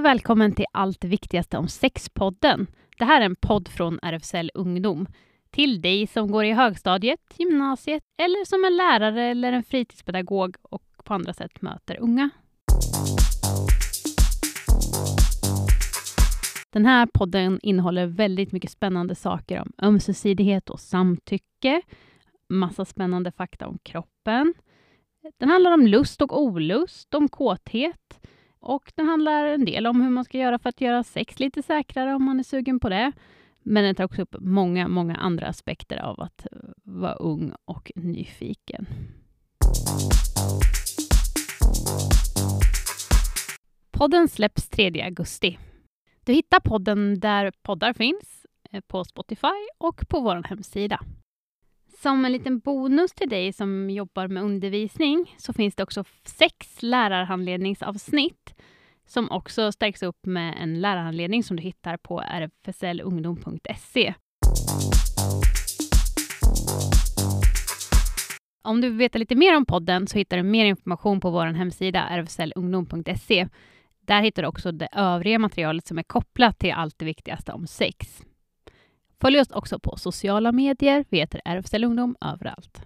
och välkommen till Allt det viktigaste om sexpodden. Det här är en podd från RFSL Ungdom. Till dig som går i högstadiet, gymnasiet eller som en lärare eller en fritidspedagog och på andra sätt möter unga. Den här podden innehåller väldigt mycket spännande saker om ömsesidighet och samtycke, massa spännande fakta om kroppen. Den handlar om lust och olust, om kåthet och den handlar en del om hur man ska göra för att göra sex lite säkrare om man är sugen på det. Men den tar också upp många, många andra aspekter av att eh, vara ung och nyfiken. Podden släpps 3 augusti. Du hittar podden där poddar finns, eh, på Spotify och på vår hemsida. Som en liten bonus till dig som jobbar med undervisning så finns det också sex lärarhandledningsavsnitt som också stärks upp med en lärarhandledning som du hittar på rfslungdom.se. Om du vill veta lite mer om podden så hittar du mer information på vår hemsida rfslungdom.se. Där hittar du också det övriga materialet som är kopplat till allt det viktigaste om sex. Följ oss också på sociala medier. Vi heter RFSL Ungdom överallt.